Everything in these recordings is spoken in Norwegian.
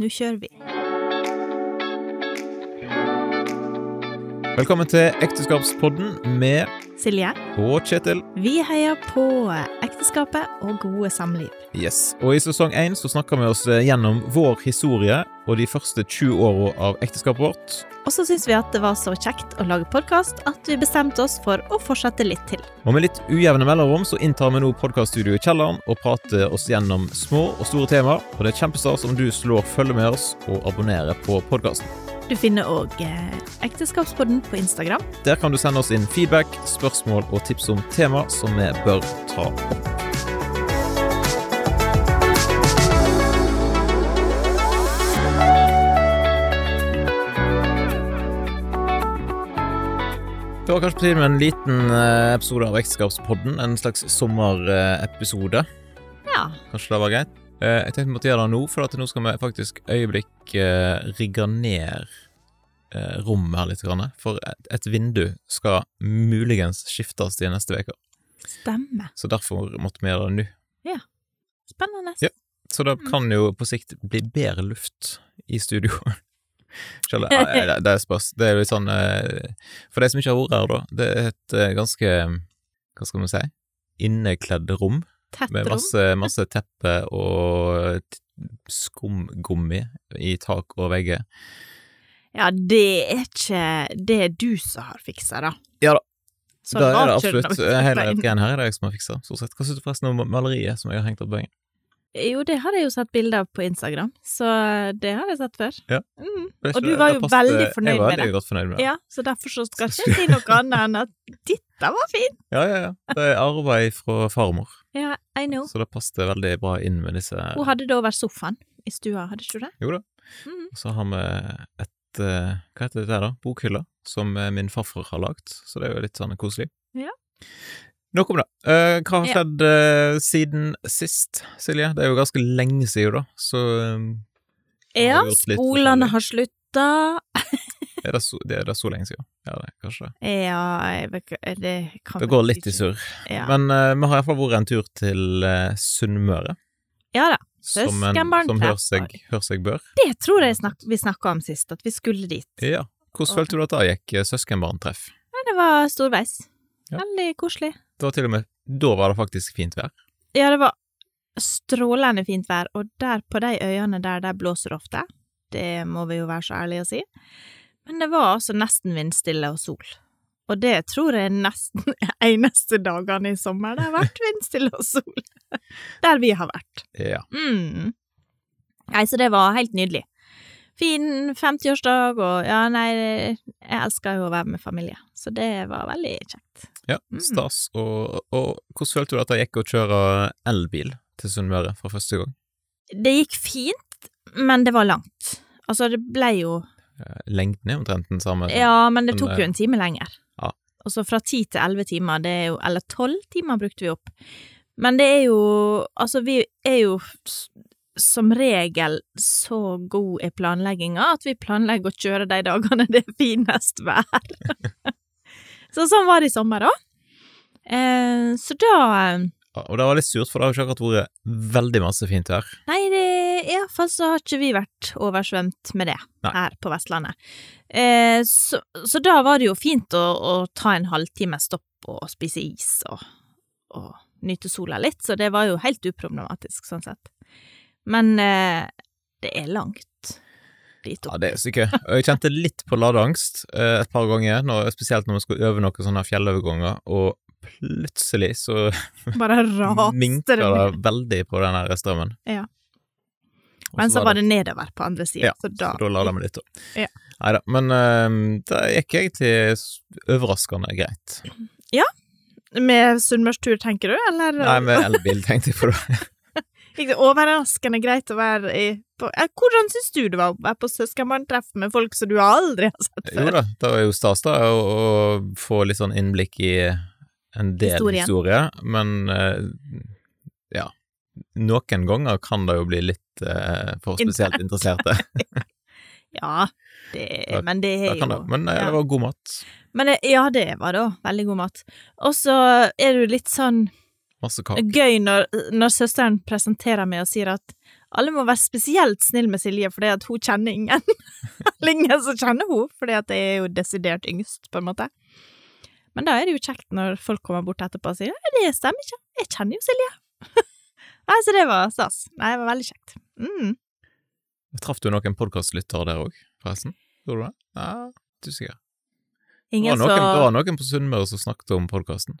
Nå kjører vi. Velkommen til Ekteskapspodden med Silje, og Kjetil. vi heier på ekteskapet og gode samliv. Yes. Og i sesong én snakker vi oss gjennom vår historie og de første 20 åra av ekteskapet vårt. Og så syns vi at det var så kjekt å lage podkast at vi bestemte oss for å fortsette litt til. Og med litt ujevne mellomrom så inntar vi nå podkaststudioet i kjelleren og prater oss gjennom små og store temaer. Og det er kjempestas om du slår følge med oss og abonnerer på podkasten. Du finner òg eh, Ekteskapspodden på Instagram. Der kan du sende oss inn feedback, spørsmål og tips om tema som vi bør ta opp. Det var kanskje på tide med en liten eh, episode av Ekteskapspodden. En slags sommerepisode. Ja. Kanskje det var greit? Eh, Jeg tenkte vi måtte gjøre det nå, for nå skal vi faktisk øyeblikk eh, rigge ned rommet her litt. For et, vindu skal muligens skiftes de neste uker. Stemmer. Så derfor måtte vi gjøre det nå. Ja. Spennende. Ja. Så det kan jo på sikt bli bedre luft i studio. Selv, ja, det, spørs. Det er litt sånn eh, For de som ikke har vært her, da. Det er et eh, ganske Hva skal man si? Innekledd rom. Tett Med masse, masse teppe og skumgummi i tak og vegger. Ja, det er ikke Det er du som har fiksa, da. Ja da. Så da er det absolutt hele var greien her er det jeg som har fiksa. Stort sett. Hva syns du forresten om maleriet som jeg har hengt opp på veggen? Jo, det har jeg jo sett bilder av på Instagram, så det har jeg sett før. Ja. Mm. Og du var jo veldig fornøyd Jeg var med det. veldig godt fornøyd med det. Ja, så derfor så skal ikke si noe annet enn at dette var fint. Ja, ja, ja. Det er arbeid fra farmor, Ja, I know. så det passet veldig bra inn med disse Hun hadde det over sofaen i stua, hadde ikke du det? Jo da. Og Så har vi et eh, Hva heter det der, da? Bokhylle, som eh, min farfar har lagd, så det er jo litt sånn koselig. Ja. Nok om det. Uh, hva har skjedd eh, siden sist, Silje? Det er jo ganske lenge siden, da, så um, Ja, skolene har slutta. er det, så, det er det så lenge siden? Ja, det kanskje det. Ja, jeg Det kan Det går litt i surr. Ja. Men uh, vi har iallfall vært en tur til uh, Sunnmøre, ja da. som, en, som hør, seg, hør seg bør. Det tror jeg snak vi snakka om sist, at vi skulle dit. Ja. Hvordan følte du at det gikk, søskenbarntreff? Ja, det var storveis. Ja. Veldig koselig. Det var til og med Da var det faktisk fint vær. Ja, det var strålende fint vær, og der på de øyene der, der blåser ofte. Det må vi jo være så ærlige å si. Men det var altså nesten vindstille og sol. Og det tror jeg nesten eneste dagene i sommer det har vært vindstille og sol. Der vi har vært. Ja. Mm. Nei, så det var helt nydelig. Fin 50-årsdag, og ja, nei, jeg elsker jo å være med familie, så det var veldig kjekt. Ja, Mm. stas. Og, og hvordan følte du at det gikk å kjøre elbil til Sunnmøre for første gang? Det gikk fint, men det var langt. Altså, det ble jo Eh, Lengden er omtrent den samme. Ja, men det tok jo en time lenger. ja. Og så fra ti til elleve timer, det er jo Eller tolv timer brukte vi opp. Men det er jo Altså, vi er jo som regel så god i planlegginga at vi planlegger å kjøre de dagene det er finest vær. så sånn var det i sommer da. Eh, så da eh, Ja, Og det var litt surt, for det har jo ikke akkurat vært veldig masse fint vær. Nei, det, fall så har ikke vi vært oversvømt med det Nei. her på Vestlandet. Eh, så, så da var det jo fint å, å ta en halvtime stopp og spise is og, og nyte sola litt, så det var jo helt uproblematisk sånn sett. Men eh, det er langt dit opp. Ja, det er sikkert. Og jeg kjente litt på ladeangst eh, et par ganger, når, spesielt når vi skulle øve noen sånne fjelloverganger, og plutselig så Bare minka det veldig på den her strømmen. Ja. Men så var det nedover på andre sida, Ja, så da Så da lada vi litt, opp. Ja. Neida, men eh, det gikk egentlig overraskende greit. Ja. Med sunnmørstur, tenker du, eller? Nei, med elbil tenkte jeg på det. Gikk det overraskende greit å være i på, eh, Hvordan syns du det var å være på søskenbarntreff med folk som du aldri har sett før? Jo da, det var jo stas da å, å få litt sånn innblikk i en del Historien. historie, men eh, ja. Noen ganger kan det jo bli litt eh, for spesielt interesserte. Ja, det, Da- men det er jo det. Men eh, ja. det var god mat. Men ja, det var det òg. Veldig god mat. Og så er jo litt sånn Masse kake. gøy når, når søsteren presenterer meg og sier at alle må være spesielt snill med Silje fordi at hun kjenner ingen. Eller ingen som kjenner hun, fordi at jeg er jo desidert yngst, på en måte. Men da er det jo kjekt når folk kommer bort etterpå og sier nei, det stemmer ikke, jeg kjenner jo Silje. Nei, så det var stas. Nei, det var veldig kjekt. Mm. Traff du noen podkastlyttere der òg, forresten? Gjorde du det? Ja, du sikker. Det Ingen var, noen, det var noen på Sunnmøre som snakket om podkasten,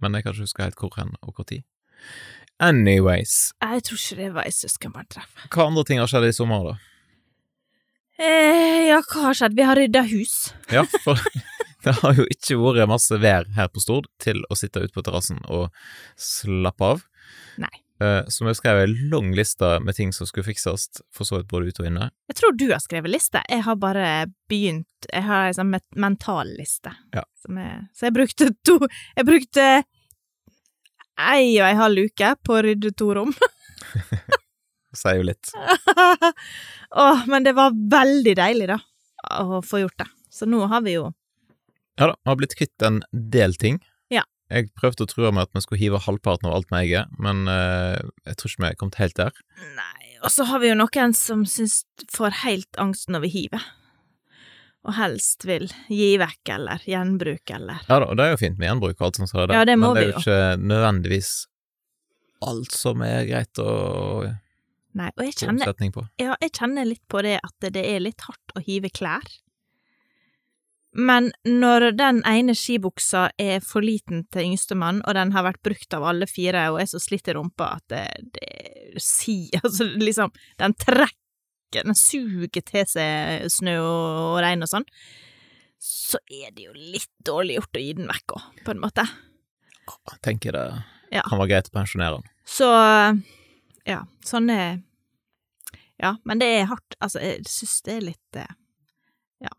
men jeg kan ikke huske helt hvor hen og tid. Anyways, Jeg tror ikke det var ei søskenbarntreff. hva andre ting har skjedd i sommer, da? Eh, ja, hva har skjedd? Vi har rydda hus. Ja, for det har jo ikke vært masse vær her på Stord til å sitte ute på terrassen og slappe av. Nei. Eh, har skrevet en lang liste med ting som skulle fikses, for så vidt både ute og inne. Jeg tror du har skrevet liste. Jeg har bare begynt Jeg har ei sånn mental liste. Ja. Som er, så jeg brukte to Jeg brukte ei og ei halv uke på å rydde to rom. Sier jo litt. Åh, men det var veldig deilig, da, å få gjort det. Så nå har vi jo Ja da, vi har blitt kvitt en del ting. Jeg prøvde å true med at vi skulle hive halvparten av alt vi eier, men uh, jeg tror ikke vi er kommet helt der. Nei, og så har vi jo noen som syns får helt angst når vi hiver. Og helst vil gi vekk eller gjenbruk eller Ja da, og det er jo fint med gjenbruk og alt sånt, så det. Ja, det må men det er jo ikke nødvendigvis alt som er greit å Nei, og jeg kjenner. Ja, jeg kjenner litt på det at det er litt hardt å hive klær. Men når den ene skibuksa er for liten til yngstemann, og den har vært brukt av alle fire og er så slitt i rumpa at det, det si, Altså, liksom, den trekker, den suger til seg snø og, regn og sånn, så er det jo litt dårlig gjort å gi den vekk òg, på en måte. Jeg tenker det Ja. kan være greit å pensjonere den. Så ja, sånn er Ja, men det er hardt. Altså, jeg syns det er litt eh, Ja,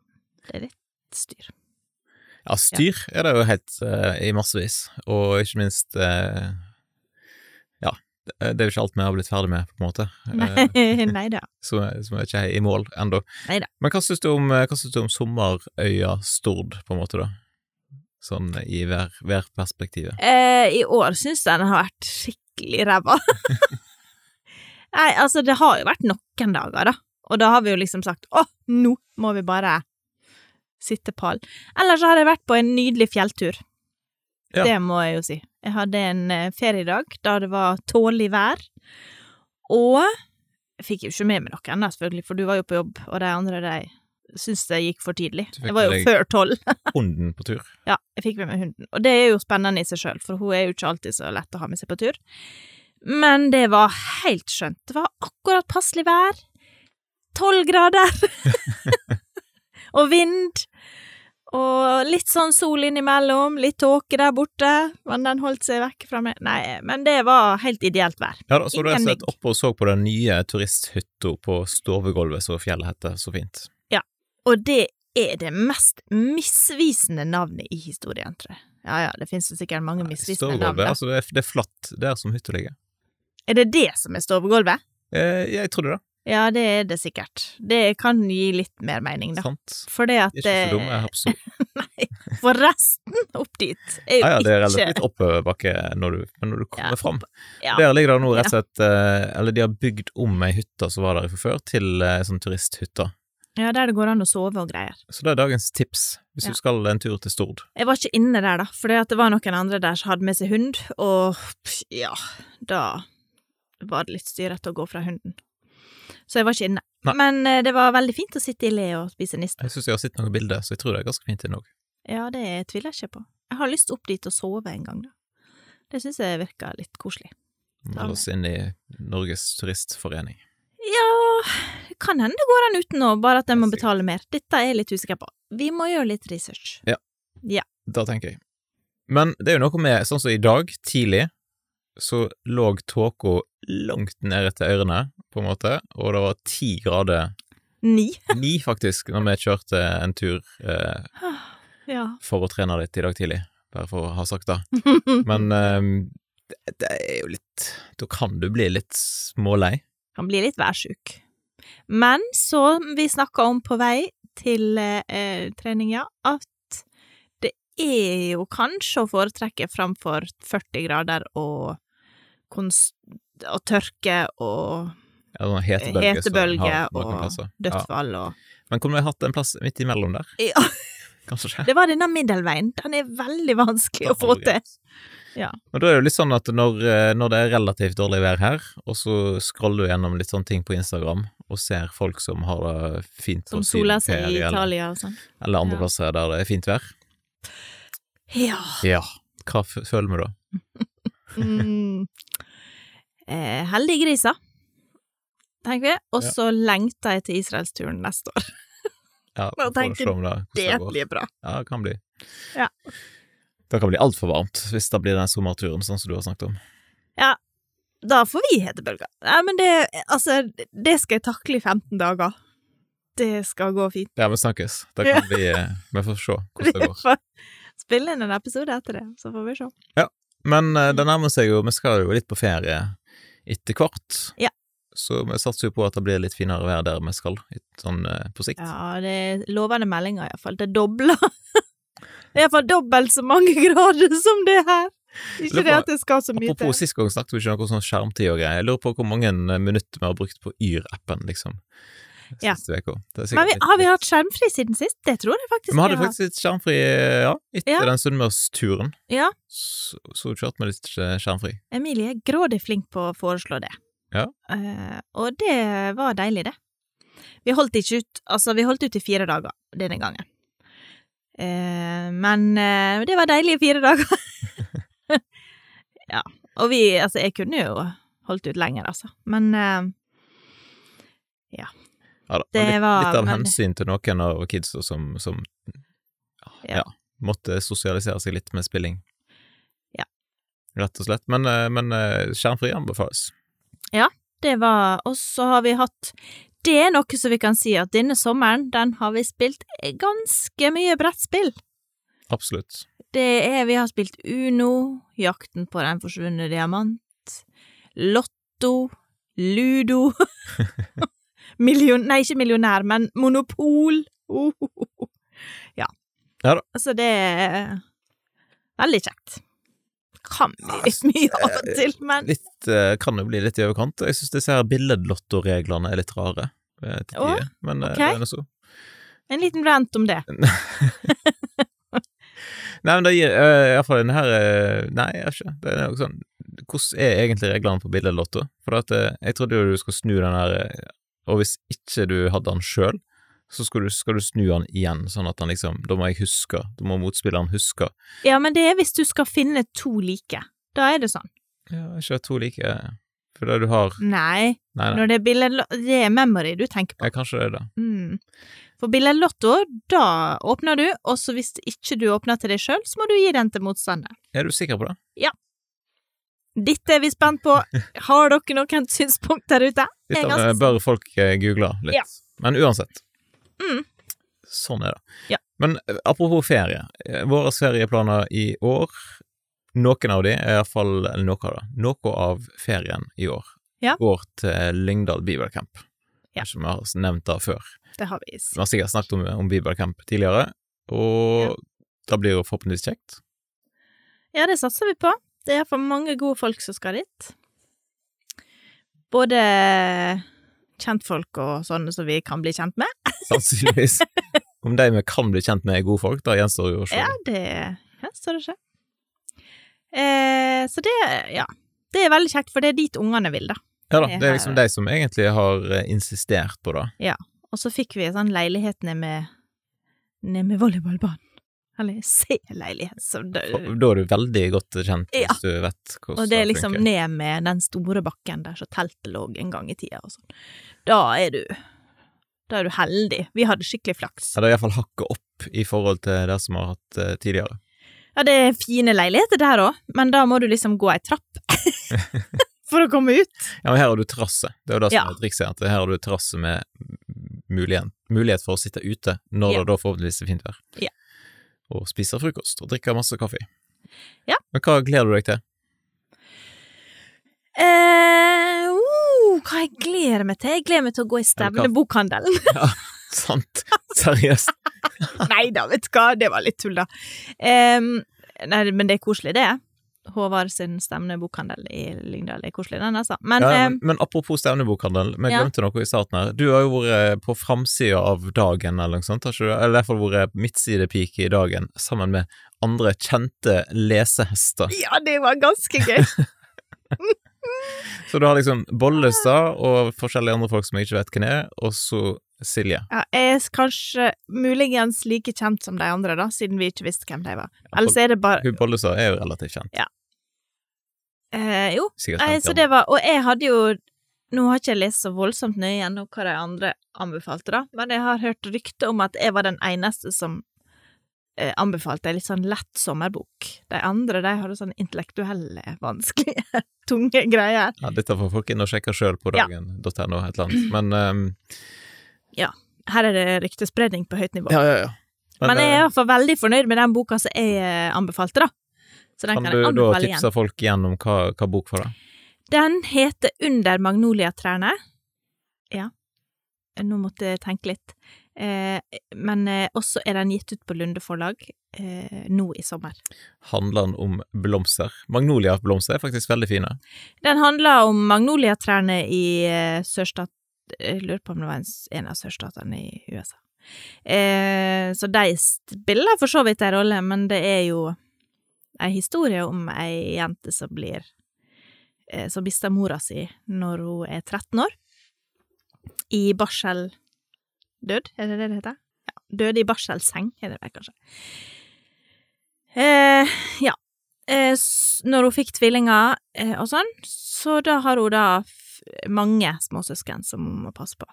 det er litt styr. Ja, styr er det jo helt uh, i massevis, og ikke minst uh, Ja, det er jo ikke alt vi har blitt ferdig med, på en måte. Eh, Nei, nei da. Som, er ikke i mål ennå. Men hva syns du om, synes du om sommerøya Stord, på en måte, da? Sånn i hver. Eh, I år syns jeg den har vært skikkelig ræva. Nei, altså, det har jo vært noen dager, da. Og da har vi jo liksom sagt å, nå må vi bare sitte pall. Ellers så har jeg vært på en nydelig fjelltur. Ja. Det må jeg jo si. Jeg hadde en eh, feriedag da det var tålelig vær, og jeg fikk jo ikke med meg noe ennå, selvfølgelig, for du var jo på jobb, og de andre, de syntes det gikk for tidlig. Jeg Det var jo før tolv. Hunden på tur. Ja, jeg fikk med meg hunden, og det er jo spennende i seg sjøl, for hun er jo ikke alltid så lett å ha med seg på tur. Men det var helt skjønt. Det var akkurat passelig vær. Tolv grader. og vind. Og litt sånn sol innimellom, litt tåke der borte, men den holdt seg vekk fra meg. Nei, men det var helt ideelt vær. Ja da, så du har Ingen sett oppe og så på den nye turisthytta på Stovegolvet, som fjellet heter så fint. Ja, Og det er det mest misvisende navnet i historien, tror jeg. Ja ja, det finnes jo sikkert mange misvisende navn. Stovegolvet, altså det er, det er flatt der som hytta ligger. Er det det som er stovegulvet? Eh, jeg trodde det, Ja, det er det sikkert. Det kan gi litt mer mening, da. sant? For det at Ikke så dum, jeg her. Nei, for resten opp dit er jo Ja, ja, det er relativt oppoverbakke når du, når du kommer Ja, fram. ja. Der ligger det nå rett og slett eh, Eller de har bygd om ei hytte som var der fra før, til ei sånn turisthytte. ja, der det går an å sove og greier. Så det er dagens tips hvis Ja. du skal en tur til Stord. Jeg var ikke inne der, da, for det var noen andre der som hadde med seg hund, og ja, da var det litt styrete å gå fra hunden. Så jeg var ikke inne. Nei. Men eh, det var veldig fint å sitte i le og spise niste. Jeg syns jeg har sett noen bilder, så jeg tror det er ganske fint inne òg. Ja, det tviler jeg ikke på. Jeg har lyst opp dit og sove en gang, da. Det syns jeg virker litt koselig. Meld oss inn i Norges turistforening. Ja, det kan hende det går an uten nå, bare at jeg må betale mer. Dette er jeg litt usikker på. Vi må gjøre litt research. Ja, Da tenker jeg. Men det er jo noe med, sånn som i dag, tidlig, så lå tåka langt nede til ørene, på en måte, og det var ti grader, Ni. ni faktisk, når vi kjørte en tur eh, Ja. for å trene litt i dag tidlig, bare for å ha sagt det. Men eh, det, det er jo litt Da kan du bli litt smålei. kan bli litt værsjuk. Men så, vi snakka om på vei til eh, treninga, at det er jo kanskje å foretrekke framfor 40 grader og, og tørke og Ja, sånn hetebølge. hetebølge og plasser. Ja. dødsfall og Men kunne vi hatt en plass midt imellom der? Ja, Kanskje? det var denne middelveien. Den er veldig vanskelig å få til. Ja. Men da er det jo litt sånn at når, eh, når det er relativt dårlig vær her, og så scroller du gjennom litt sånne ting på Instagram, og ser folk som har det fint Som soler seg i Italia og sånn. eller andre Ja. plasser der det er fint vær. Ja. Ja, hva føler vi da? Mm. Eh, heldige griser, tenker vi. Og så lengter jeg til Israelsturen neste år. Ja, Nå tenker det, Det blir bra. Ja, det kan bli. Ja. Det kan bli altfor varmt hvis det blir den sommerturen, sånn som du har snakket om. Ja, Da får vi hetebølger. Nei, men det, altså, det skal jeg takle i 15 dager. Det skal gå fint. Ja, vi snakkes. Da kan vi eh, Vi får se hvordan det går. spille inn en episode etter det, så får vi se. Ja. Men eh, det nærmer seg jo Vi skal jo litt på ferie etter hvert. Ja. Så vi satser jo på at det blir litt finere vær der vi skal, sånn eh, på sikt. Ja, det er lovende meldinger iallfall. Det dobler. Det er iallfall dobbelt så mange grader som det her. Ikke det at det skal så mye Apropos til. sist gang snakket vi ikke noe sånn skjermtid og greier. Jeg lurer på hvor mange minutter vi har brukt på Yr-appen, liksom. Ja. Siste uka. Har vi hatt skjermfri siden sist? Det tror jeg faktisk Vi hadde faktisk litt skjermfri, eh, ja, etter Ja. den Sunnmørsturen. Ja. Så, så kjørte vi litt skjermfri. Emilie er grådig flink på å foreslå det. Ja. Uh, og det var deilig, det. Vi holdt ikke ut Altså, vi holdt ut i fire dager denne gangen. Uh, men uh, det var deilige fire dager. ja. Og vi Altså, jeg kunne jo holdt ut lenger, altså. Men eh, Ja. Det litt, var litt av veldig- hensyn til noen av kidsa som, som Ja. ja, måtte sosialisere seg litt med spilling. Ja. Rett og slett. Men, eh, men eh, skjermfri anbefales. det var Og så har vi hatt Det er noe som vi kan si at denne sommeren, den har vi spilt ganske mye brettspill. Absolutt. Det er Vi har spilt Uno, Jakten på den forsvunne diamant, Lotto, Ludo Million... Nei, ikke millionær, men Monopol. Oh, Ja. Ja da. Altså, det er veldig kjekt. Kan bli litt mye av og til, men Litt, eh, kan jo bli litt i overkant. Jeg syns disse her billedlottoreglene er litt rare eh, Å, men okay. ok. det er så. en liten rant om det. Nei, men det gir uh, iallfall denne her eh, Nei, jeg vet ikke. Det er noe sånn Hvordan er egentlig reglene på billedlotto? For at, eh, jeg trodde jo du skulle snu den her eh, Og hvis ikke du hadde han sjøl, så skal du, skal du snu han igjen, sånn at han liksom Da må jeg huske. Da må motspilleren huske. Ja, men det er hvis du skal finne to like. Da er det sånn. Ja, ikke to like For det du har Nei, Nei, nei. det er billedlotto Det er memory du tenker på. Ja, kanskje det er det. Mm. For billedlotto, da åpner du, og så hvis ikke du åpner til deg sjøl, så må du gi den til motstanderen. Er du sikker på det? Dette er vi spent på. Har dere noen synspunkt der ute? Dette bør folk eh, google litt. Ja. Men uansett. Mm. Sånn er det. Ja. Men eh, apropos ferie. eh, Våre ferieplaner i år, noen av de er iallfall noe av det. Noe av ferien i år Ja. går til Lyngdal Bibelcamp. Ja. som vi har nevnt det før. Det har vi. Vi har sikkert snakket om, om Bibelcamp tidligere, og det blir jo forhåpentligvis kjekt. Ja, det satser vi på. Det er iallfall mange gode folk som skal dit. Både kjentfolk og sånne som vi kan bli kjent med. Sannsynligvis. Om de vi kan bli kjent med er gode folk, da gjenstår jo å se. Ja, det gjenstår det se. Eh, så det, ja. Det er veldig kjekt, for det er dit ungene vil, da. Ja da, Det er liksom de som egentlig har eh, insistert på det. Ja, Og så fikk vi sånn leilighet nede med, ned med volleyballbanen. Eller C-leilighet, det, Da er du veldig godt kjent Ja. hvis du vet hvordan Og det er liksom funker. ned med den store bakken der så teltet lå en gang i tida og sånn. Da er du Da er du heldig. Vi hadde skikkelig flaks. Ja, det er iallfall hakket opp i forhold til det som har hatt uh, tidligere. Ja, det er fine leiligheter der òg, men da må du liksom gå ei trapp for å komme ut. Ja, men her har du terrasse. Det er jo det som Ja. er trikset, at her har du terrasse med mulighet, mulighet for å sitte ute når Ja. det da forhåpentligvis er fint vær. Ja. Og spise frokost og drikke masse kaffe. Ja. Men hva gleder du deg til? Eh, uh, hva jeg gleder meg til? Jeg gleder meg til å gå i stevnebokhandelen. ja? Sant? Seriøst? Nei da, vet du hva, det var litt tull, da. Um, nei, men det er koselig, det. Håvard sin Stemne-bokhandel i Lyngdal. Er koselig, den, altså. Men, Ja, eh, men, men apropos stevnebokhandel, vi Ja. glemte noe i starten her. Du har jo vært på framsida av Dagen eller noe sånt, har ikke du? Eller i hvert fall vært midtsidepike i Dagen sammen med andre kjente lesehester. ja, det var ganske gøy. Så du har liksom Bollestad og forskjellige andre folk som jeg ikke vet hvem er, og så Silje. Ja, jeg er kanskje muligens like kjent som de andre, da, siden vi ikke visste hvem de var. Ellers er det bare Hun Bollestad er jo relativt kjent. eh, Jo, Sikkert Nei, så det var Og jeg hadde jo Nå har ikke jeg lest så voldsomt nøye gjennom hva de andre anbefalte, da, men jeg har hørt rykte om at jeg var den eneste som eh, anbefalte ei litt sånn lett sommerbok. De andre, de hadde sånn intellektuelle, vanskelige, tunge greier. Ja, dette får folk inn og sjekke sjøl på Ja. dagen.no, et eller annet. Men ehm, Her er det ryktespredning på høyt nivå. Ja, ja, ja. Men jeg er i eh, veldig fornøyd med den boka som jeg eh, anbefalte, da. Så den kan kan, du jeg da anbefale igjen. tipse folk igjen om hva, hva bok for da? Den heter Under magnoliatrærne. Ja. Nå måtte jeg tenke litt. Eh, men eh, også er den gitt ut på Lunde forlag eh, nå i sommer. Handler den om blomster? Magnoliablomster er faktisk veldig fine. Den handler om magnoliatrærne i sørstat... Jeg lurer på om det var en, av sørstatene i USA. Eh, så de spiller for så vidt en rolle, men det er jo ei historie om ei jente som blir eh, Som mister mora si når hun er 13 år. I barseldød, er det det det heter? Ja, døde i barselseng, er det vel kanskje. Eh, ja. Eh, når hun fikk tvillinger eh, og sånn, så da har hun da mange småsøsken som hun må passe på.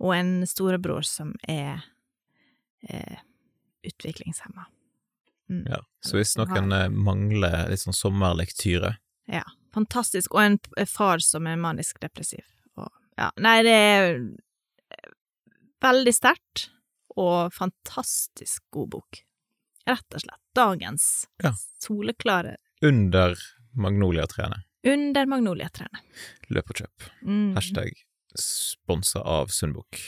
Og en storebror som er eh, utviklingshemma. Mm. Ja. Så hvis noen eh, mangler litt sånn sommerlektyre Ja, fantastisk. Og en far som er manisk depressiv. Og, ja, nei, det er veldig sterkt og fantastisk god bok. Rett og slett. Dagens Ja. soleklare under magnoliatrærne. under magnoliatrærne. Løp og kjøp. Mm. Hashtag sponsa av Sundbukk.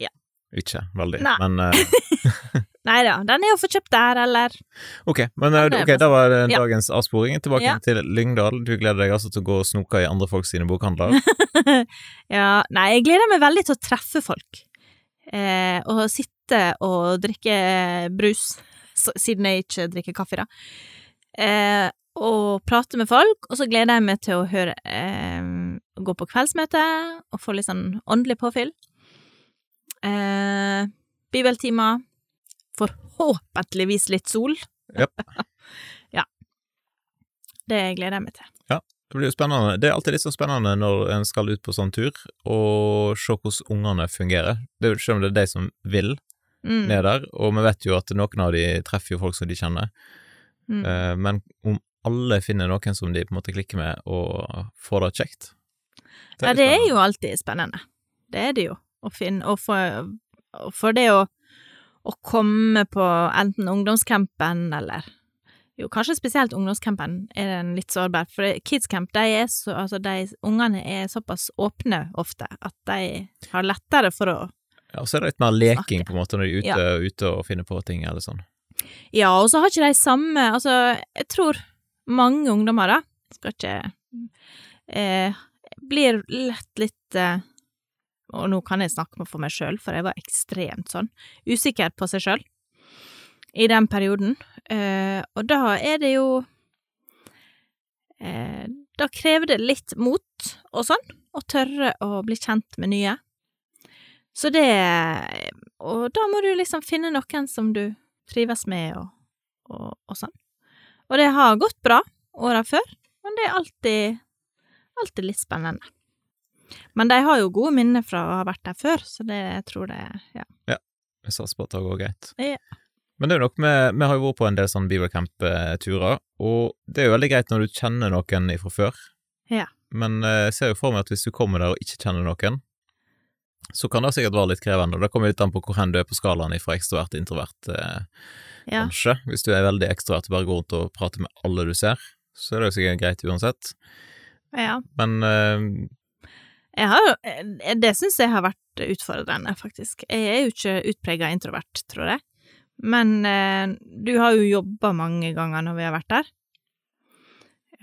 Ja. Ikke veldig, Nei. men uh... Nei da, den er jo få kjøpt der, eller Ok, men uh, er da var det Ja. dagens avsporing. Tilbake Ja. til Lyngdal. Du gleder deg altså til å gå og snoke i andre folk sine bokhandler. Ja, nei, jeg gleder meg veldig til å treffe folk. Eh, og sitte og drikke brus, siden jeg ikke drikker kaffe, da. Eh, og prate med folk, og så gleder jeg meg til å høre eh, Gå på kveldsmøte og få litt sånn åndelig påfyll. Eh, bibeltimer. Forhåpentligvis litt sol. Yep. ja. Det gleder jeg meg til. Det blir jo spennende. Det er alltid litt så spennende når en skal ut på sånn tur, og se hvordan ungene fungerer. Det er jo selv om det er de som vil Mm, ned der, og vi vet jo at noen av de treffer jo folk som de kjenner. mm. Eh, Men om alle finner noen som de på en måte klikker med, og får det kjekt Ja, det er jo alltid spennende. Det er det jo. Å finne Og for, for det å, å komme på enten ungdomscampen eller Jo, kanskje spesielt ungdomscampen er den litt sårbar, for kidscamp, de er så Altså, de ungene er såpass åpne ofte at de har lettere for å Ja, og så er det litt mer leking Snakke. på en måte når de er ute, Ja. ute og finner på ting eller sånn. Ja, og så har ikke de samme Altså, jeg tror mange ungdommer, da, skal ikke eh, Blir lett litt eh, Og nå kan jeg snakke for meg sjøl, for jeg var ekstremt sånn usikker på seg sjøl i den perioden. Eh, og da er det jo eh, Da krever det litt mot og sånn, å tørre å bli kjent med nye. Så det Og da må du liksom finne noen som du trives med og, og, og sånn. Og det har gått bra åra før, men det er alltid, alltid litt spennende. Men de har jo gode minner fra å ha vært der før, så det jeg tror det ja. Jeg satser på at det går greit. Ja. Men det er jo nok med, vi har jo vært på en del sånn bibelcamp-turer, og det er jo veldig greit når du kjenner noen ifra før. Ja. Men eh, jeg ser jo for meg at hvis du kommer der og ikke kjenner noen, så kan det sikkert være litt krevende, og det kommer litt an på hvor hen du er på skalaen fra ekstrovert til introvert, eh, ja. kanskje. Hvis du er veldig ekstrovert og bare går rundt og prater med alle du ser, så er det jo sikkert greit uansett. ja. Men eh, Jeg har, jo- det syns jeg har vært utfordrende, faktisk. Jeg er jo ikke utprega introvert, tror jeg. Men eh, du har jo jobba mange ganger når vi har vært der.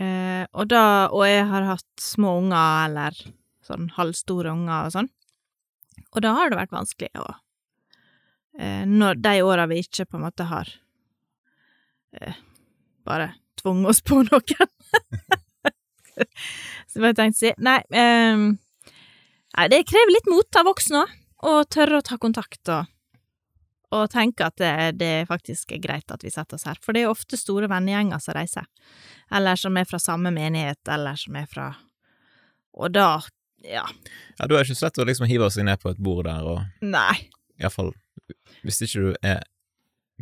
Eh, og da Og jeg har hatt små unger, eller sånn halvstore unger og sånn. Og da har det vært vanskelig å eh, Når de åra vi ikke på en måte har eh, bare tvunget oss på noen. Så jeg tenkte å si Nei, ehm, nei, det krever litt mot av voksne òg, å tørre å ta kontakt og, og tenke at det, det faktisk er greit at vi setter oss her. For det er ofte store vennegjenger som reiser, eller som er fra samme menighet, eller som er fra Og da, ja, Ja, da er det ikke så lett å liksom hive seg ned på et bord der, og nei. iallfall hvis ikke du er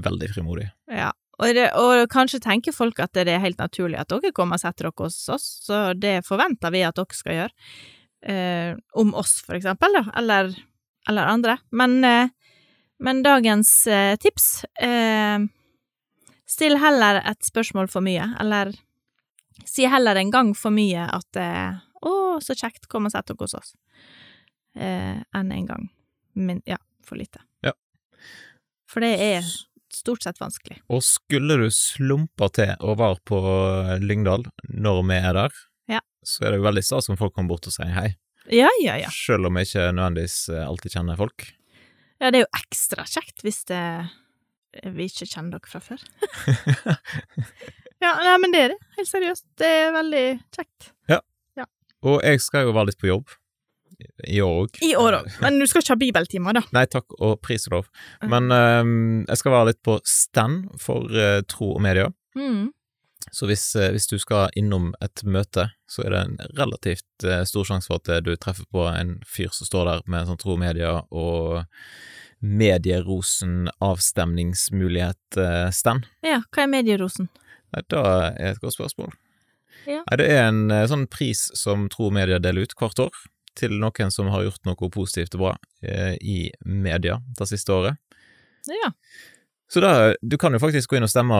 veldig frimodig. Ja. Og, det, og kanskje tenker folk at det er helt naturlig at dere kommer og setter dere hos oss, så det forventer vi at dere skal gjøre. Eh, om oss, for eksempel, da, eller, eller andre. Men, eh, men dagens eh, tips eh, Still heller et spørsmål for mye, eller si heller en gang for mye at eh, 'Å, så kjekt, kom og sett dere hos oss', eh, enn en gang Men ja, for lite. Ja. For det er stort sett vanskelig. Og skulle du slumpe til og være på Lyngdal når vi er der, Ja. så er det jo veldig stas om folk kommer bort og sier hei, Ja, ja, ja. selv om vi ikke nødvendigvis alltid kjenner folk. Ja, det er jo ekstra kjekt hvis det vi ikke kjenner dere fra før. ja, nei, men det er det. Helt seriøst. Det er veldig kjekt. Ja, Og jeg skal jo være litt på jobb i år òg. I år òg. Men du skal ikke ha bibeltimer, da. Nei takk, og pris og lov. Men um, jeg skal være litt på stand for uh, tro og media. Mm. Så hvis, eh, hvis du skal innom et møte, så er det en relativt eh, stor sjanse for at eh, du treffer på en fyr som står der med en sånn tro media og Medierosen avstemningsmulighet-stand. Ja, hva er medierosen? Nei, da er et godt spørsmål. Ja. Nei, det er en sånn pris som Tro Media deler ut hvert år, til noen som har gjort noe positivt og bra eh, i media det siste året. Ja. Så da, du kan jo faktisk gå inn og stemme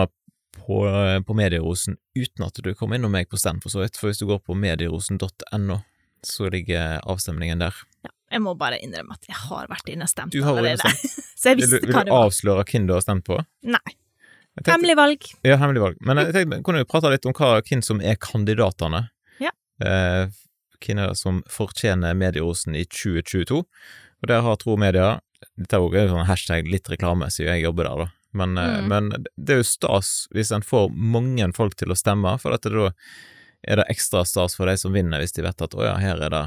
på, på Medierosen uten at du kommer innom meg på stand, for så vidt, for hvis du går på medierosen.no, så ligger avstemningen der. ja. Jeg må bare innrømme at jeg har vært inne og stemt Du har allerede. Så jeg Vil visste du, hva det var. Vil du avsløre hvem du har stemt på? Nei. Tenkte- Hemmelig valg. Ja, hemmelig valg. Men jeg tenkte, kunne vi prate litt om hva, hvem som er kandidatene. Ja. Eh, hvem er det som fortjener Medierosen i 2022? Og der har Tro Media Dette er jo sånn hashtag litt reklame, siden jeg jobber der, da. Men, eh, Mm. men det er jo stas hvis en får mange folk til å stemme, for dette da er det ekstra stas for de som vinner, hvis de vet at å ja, her er det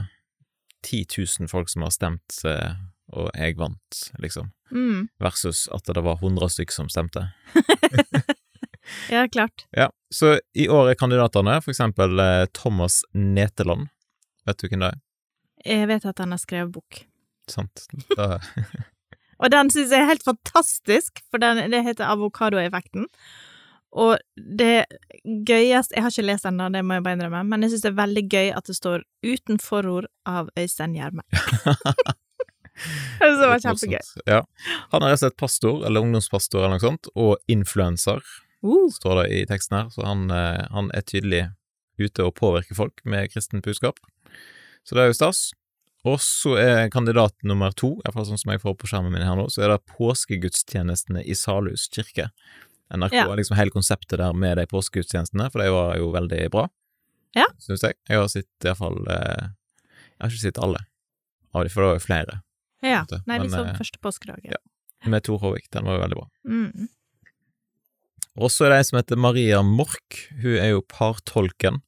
10 000 folk som har stemt, eh, og jeg vant, liksom. Mm. Versus at det var 100 stykker som stemte. Ja, klart. Ja, så i år er kandidatene for eksempel eh, Thomas Neteland. Vet du hvem det er? Jeg vet at han har skrevet bok. Sant? Da, Og den syns jeg er helt fantastisk, for den, det heter Avokadoeffekten. Og det gøyeste Jeg har ikke lest da, det må jeg bare innrømme, men jeg syns det er veldig gøy at det står 'Uten forord' av Øystein Gjerme. det var kjempegøy. Ja. Han er rett og slett pastor, eller ungdomspastor eller noe sånt, og influenser, Uh, står det i teksten her, så han, eh, han er tydelig ute og påvirker folk med kristent budskap. Så det er jo stas. Og så er kandidat nummer to, iallfall sånn som jeg får på skjermen min her nå, så er det påskegudstjenestene i Salhus kirke. NRK Ja. liksom hele konseptet der med de påskegudstjenestene, for de var jo veldig bra. Ja. Syns jeg. Jeg har sett iallfall eh, Jeg har ikke sett alle av de, for det var jo flere. ja. Nei, Nei, vi så den første påskedag. Ja. ja. Med Tor Håvik, den var jo veldig bra. Mm. Og så er det ei som heter Maria Mork. Hun er jo partolken.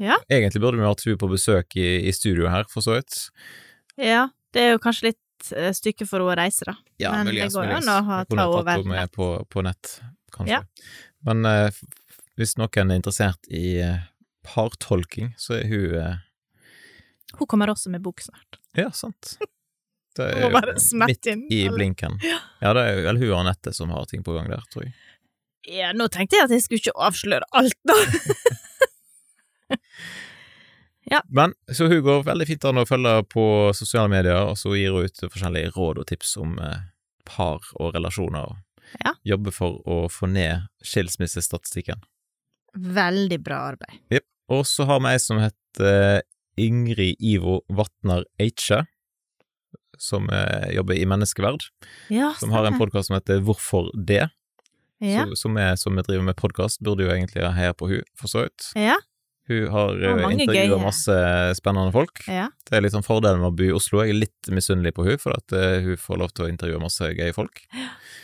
Ja. Egentlig burde vi hatt hun på besøk i, i studio her, for så vidt. ja. Det er jo kanskje litt uh, stykke for henne å reise, da. Men det går an å ha- kunne ta tatt over henne med på, på nett, kanskje. Ja. Men uh, hvis noen er interessert i uh, partolking, så er hun Hun kommer også med bok snart. Ja, sant. Det er jo midt inn i blinken. Ja, det er vel hun og Anette som har ting på gang der, tror jeg. Ja, nå tenkte jeg at jeg skulle ikke avsløre alt, da. Men så hun går veldig fint an å følge på sosiale medier, og så gir hun ut forskjellige råd og tips om eh, par og relasjoner, og Ja. jobber for å få ned skilsmissestatistikken. Veldig bra arbeid. Og så har vi ei som heter Ingrid Ivo Vatnar Eiche, som eh, jobber i Menneskeverd, Ja, som har en podkast som heter Hvorfor det? Ja. Så, som er som vi driver med podkast, burde jo egentlig heie på hun, for så vidt. ja. Hun har uh, intervjua masse spennende folk. Ja. Det er litt sånn fordelen med å bo i Oslo. Jeg er litt misunnelig på hun, for at eh, hun får lov til å intervjue masse gøye folk.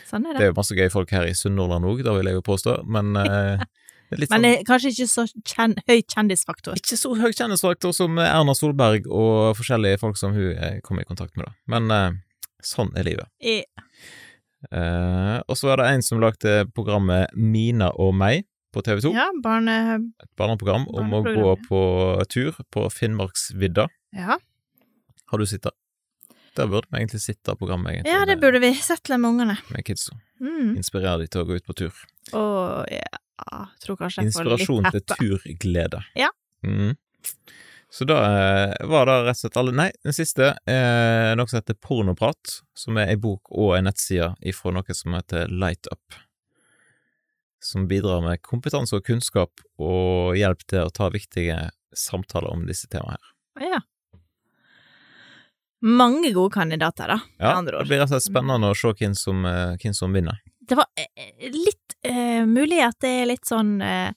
Sånn er Det det. er jo masse gøye folk her i Sunnhordland òg, da vil jeg jo påstå, men eh, litt Men sånn kanskje ikke så kjen høy kjendisfaktor. Ikke så høy kjendisfaktor som Erna Solberg og forskjellige folk som hun kom i kontakt med, da. Men eh, sånn er livet. Yeah. Uh, og så er det en som lagde programmet Mina og meg på TV 2. ja, barne... Et barneprogram om å gå på tur på Finnmarksvidda. Ja. Har du sett det? Der burde vi egentlig sitte programmet, egentlig. ja, det burde vi sett det med ungene. Med kidsa. Mm. Inspirere de til å gå ut på tur. Å, ja, tror kanskje jeg får Inspirasjon til turglede. Ja. Mm. Så da eh, var det rett og slett alle Nei, den siste er noe som heter Pornoprat, som er ei bok og ei nettside ifra noe som heter Light Up. Som bidrar med kompetanse og kunnskap og hjelp til å ta viktige samtaler om disse temaene her. Ja. Mange gode kandidater, da, med Ja, andre det blir rett og slett spennende å se hvem som, eh, hvem som vinner. Det var eh, litt uh, mulig at det er litt sånn uh,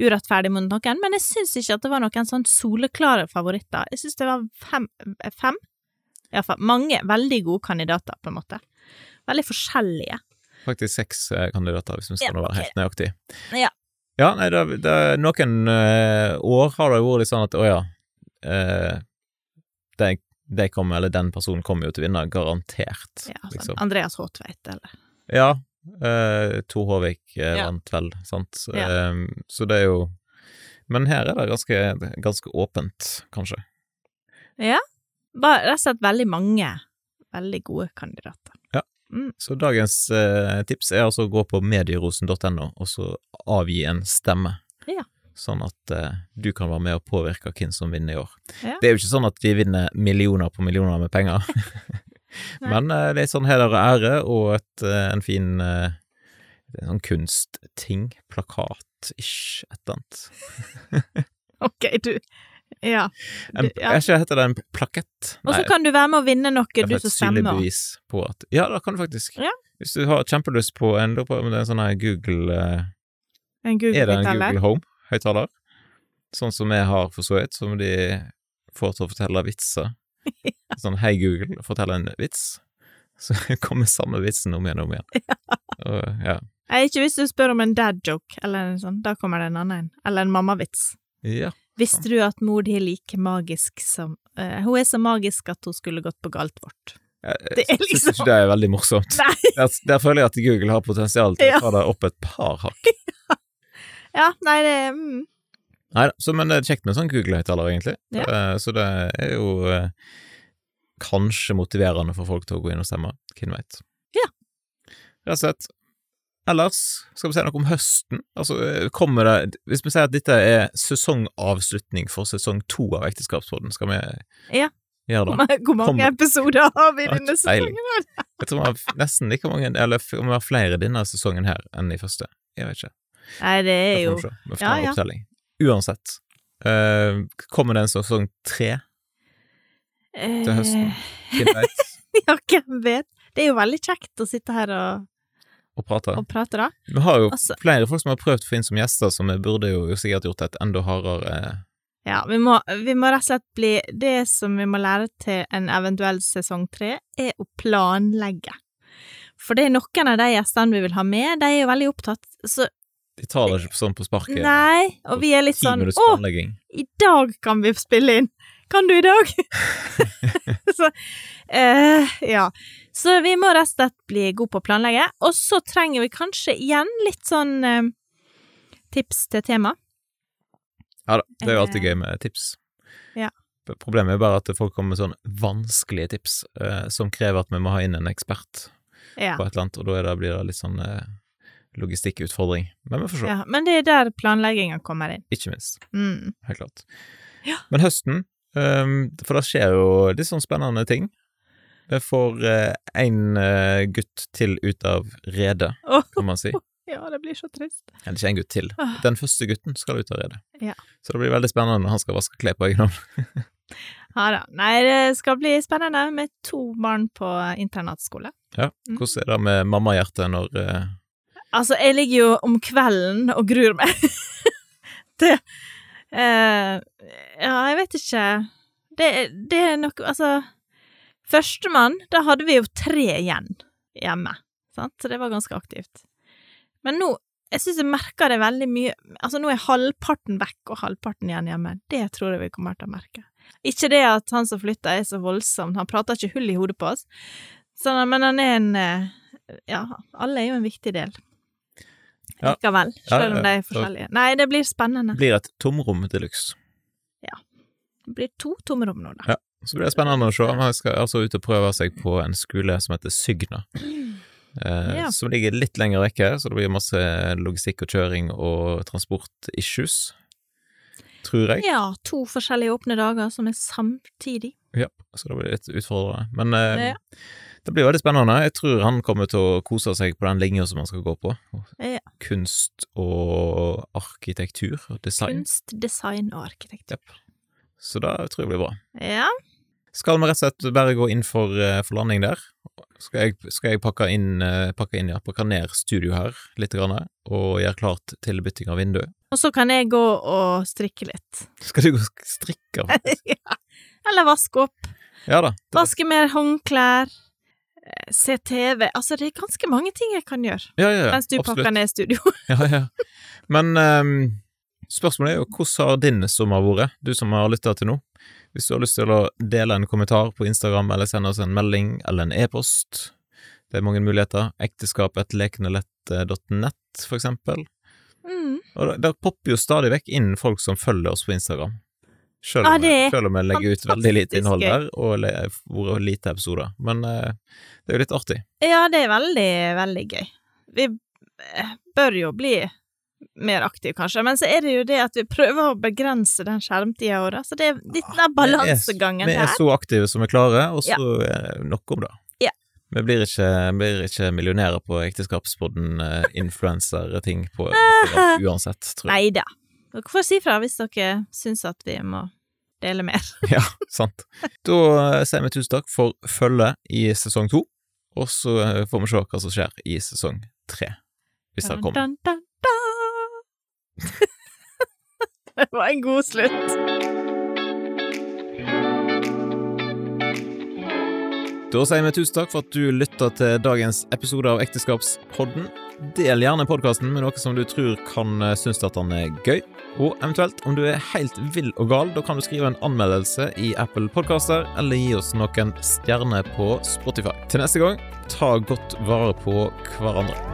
urettferdig mot noen, men jeg syns ikke at det var noen sånn soleklare favoritter. Jeg syns det var fem, fem? Iallfall mange veldig gode kandidater, på en måte. Veldig forskjellige. Faktisk seks eh, kandidater, hvis vi skal Ja, okay. være helt nøyaktig. Ja. Ja, nei, det, det, noen eh, år har det vært litt sånn at å ja, eh, de, de kommer, eller den personen kommer jo til å vinne, garantert, Ja, sånn. liksom. Andreas Håtveit, eller Ja, eh, Tor Håvik eh, Ja. vant vel, sant, Ja. Eh, så det er jo Men her er det ganske, ganske åpent, kanskje. Bare rett og slett veldig mange veldig gode kandidater. Så dagens eh, tips er altså å gå på medierosen.no og så avgi en stemme. Ja. Sånn at eh, du kan være med og påvirke hvem som vinner i år. Ja. Det er jo ikke sånn at vi vinner millioner på millioner med penger, men eh, det er sånn heder og ære og et, eh, en fin eh, en sånn kunstting, plakat-ish, et eller annet. Ok, du Ja. Du- ja. Jeg ikke heter det en plakett? Og så kan du være med å vinne noe, er du et som synlig stemmer. bevis på at Ja, det kan du faktisk. Ja. Hvis du har kjempelyst på en, på det er en sånn her Google en Google Er det en Google-høyttaler. Home-høyttaler? Sånn som jeg har for så vidt, som de får til å fortelle vitser. Sånn hei Google, fortell en vits. Så kommer samme vitsen om igjen og om igjen. Og, ja. Nei, ikke hvis du spør om en dad joke, eller en sånn, da kommer det en annen en. Eller en mammavits. ja. Visste du at mor di er like magisk som uh, Hun er så magisk at hun skulle gått på galt vårt. Jeg, Det jeg syns liksom- ikke det er veldig morsomt. Der, der føler jeg at Google har potensial til å ta det opp et par hakk. Ja, nei, det mm, Nei da, men det er kjekt med sånn Google-høyttaler, egentlig. Ja. Eh, Så det er jo eh, kanskje motiverende for folk til å gå inn og stemme. Hvem veit. Ja. Rett og slett. Ellers skal vi si noe om høsten. Altså, eh, kommer det Hvis vi sier at dette er sesongavslutning for sesong to av Ekteskapsråden, skal vi Ja. gjøre det? hvor mange Kommer- episoder har vi i denne sesongen? Jeg tror vi har nesten like mange, eller om vi har flere denne sesongen her enn i første. Jeg vet ikke. Nei, det er jo Ja, ja. Uansett. Uh, kommer det en sesong tre til høsten? eh, Hvem vet? Ja, hvem vet? Det er jo veldig kjekt å sitte her og, Og prater. og prater da. Vi har jo Altså- flere folk som har prøvd å få inn som gjester, så vi burde jo sikkert gjort et enda hardere Ja, vi må, vi må rett og slett bli Det som vi må lære til en eventuell sesong tre, er å planlegge. For det er noen av de gjestene vi vil ha med, de er jo veldig opptatt, så De tar det ikke sånn på sparket. Nei, og vi er litt sånn Å, i dag kan vi spille inn! Kan du i dag? så eh, ja. Så vi må rett og slett bli gode på å planlegge. Og så trenger vi kanskje igjen litt sånn eh, tips til tema. Ja da, det er jo alltid Eh, gøy med tips. ja. Problemet er bare at folk kommer med sånn vanskelige tips, eh, som krever at vi må ha inn en ekspert Ja. på et eller annet, og da det, blir det litt sånn eh, logistikkutfordring. Men vi får se. ja. Men det er der planlegginga kommer inn. Ikke minst. Mm. Helt klart. Ja. Men høsten, for det skjer jo litt sånn spennende ting. Vi får én gutt til ut av redet, kan man si. ja, det blir så trist. Eller ikke en gutt til. Den første gutten skal ut av redet. Ja. Så det blir veldig spennende når han skal vaske klær på egen hånd. Ja da. Nei, det skal bli spennende med to barn på internatskole. Ja. Mm. Hvordan er det med mammahjertet når uh... Altså, jeg ligger jo om kvelden og gruer meg. det Eh, ja, jeg vet ikke. Det, det er nok Altså, førstemann, da hadde vi jo tre igjen hjemme, sant, så det var ganske aktivt. Men nå, jeg syns jeg merker det veldig mye Altså, nå er halvparten vekk og halvparten igjen hjemme. Det tror jeg vi kommer til å merke. Ikke det at han som flytter er så voldsom, han prater ikke hull i hodet på oss, så, men han er en eh, Ja, alle er jo en viktig del. Ja. Likevel, Ja, selv om ja, de er ja. forskjellige. Nei, det blir spennende. Blir et tomrom de luxe. Det blir to tomrom nå, da. Ja. Så blir det spennende å se. Han skal altså ut og prøve seg på en skole som heter Sygna. Eh, Ja. Som ligger litt lenger vekke, så det blir masse logistikk og kjøring og transport-issues. Tror jeg. Ja, to forskjellige åpne dager som er samtidig. Ja, så det blir litt utfordrende. Men eh, Ja. Det blir veldig spennende. Jeg tror han kommer til å kose seg på den linja som han skal gå på. Ja. Kunst og arkitektur og design. Kunst, design og arkitektur. Yep. Så da tror jeg det blir bra. Ja. Skal vi rett og slett bare gå inn for, eh, for landing der? Skal jeg, skal jeg pakke inn, eh, pakke inn, ja, pakke ned studio her litt, grann, og gjøre klart til bytting av vindu? Og så kan jeg gå og strikke litt. Skal du gå og strikke? ja. Eller vaske opp. Ja da. Vaske mer håndklær. Eh, Se TV. Altså, det er ganske mange ting jeg kan gjøre Ja, ja, mens du absolutt. pakker ned studio. Ja, ja. Men um, spørsmålet er jo hvordan har din sommer vært, du som har lytta til nå? Hvis du har lyst til å dele en kommentar på Instagram, eller sende oss en melding eller en e-post, det er mange muligheter. Ekteskapetlekenelett.nett, for eksempel. Mm. Og der popper jo stadig vekk inn folk som følger oss på Instagram. Selv Ja, om, er selv om jeg legger ut veldig lite innhold der, og vært lite episoder. Men eh, det er jo litt artig. Ja, det er veldig, veldig gøy. Vi eh, bør jo bli mer aktive, kanskje, men så er det jo det at vi prøver å begrense den skjermtida vår, så det er litt den balansegangen Vi er så aktive som vi klarer, og så det nok om det. Ja. Vi blir ikke, blir ikke millionærer på ekteskapspodden, uh, influenser-ting på uansett, tror jeg. Nei da. Dere får si fra hvis dere syns at vi må dele mer. Ja, sant. Da eh, sier vi tusen takk for følget i sesong to, og så eh, får vi se hva som skjer i sesong tre, hvis det kommer. Dun, dun, dun, dun. det var en god slutt. Da sier vi tusen takk for at du lytta til dagens episode av Ekteskapspodden. Del gjerne podkasten med noe som du tror kan eh, synes at den er gøy. Og eventuelt, om du er helt vill og gal, da kan du skrive en anmeldelse i Apple Podcaster, eller gi oss noen stjerner på Spotify. Til neste gang, ta godt vare på hverandre.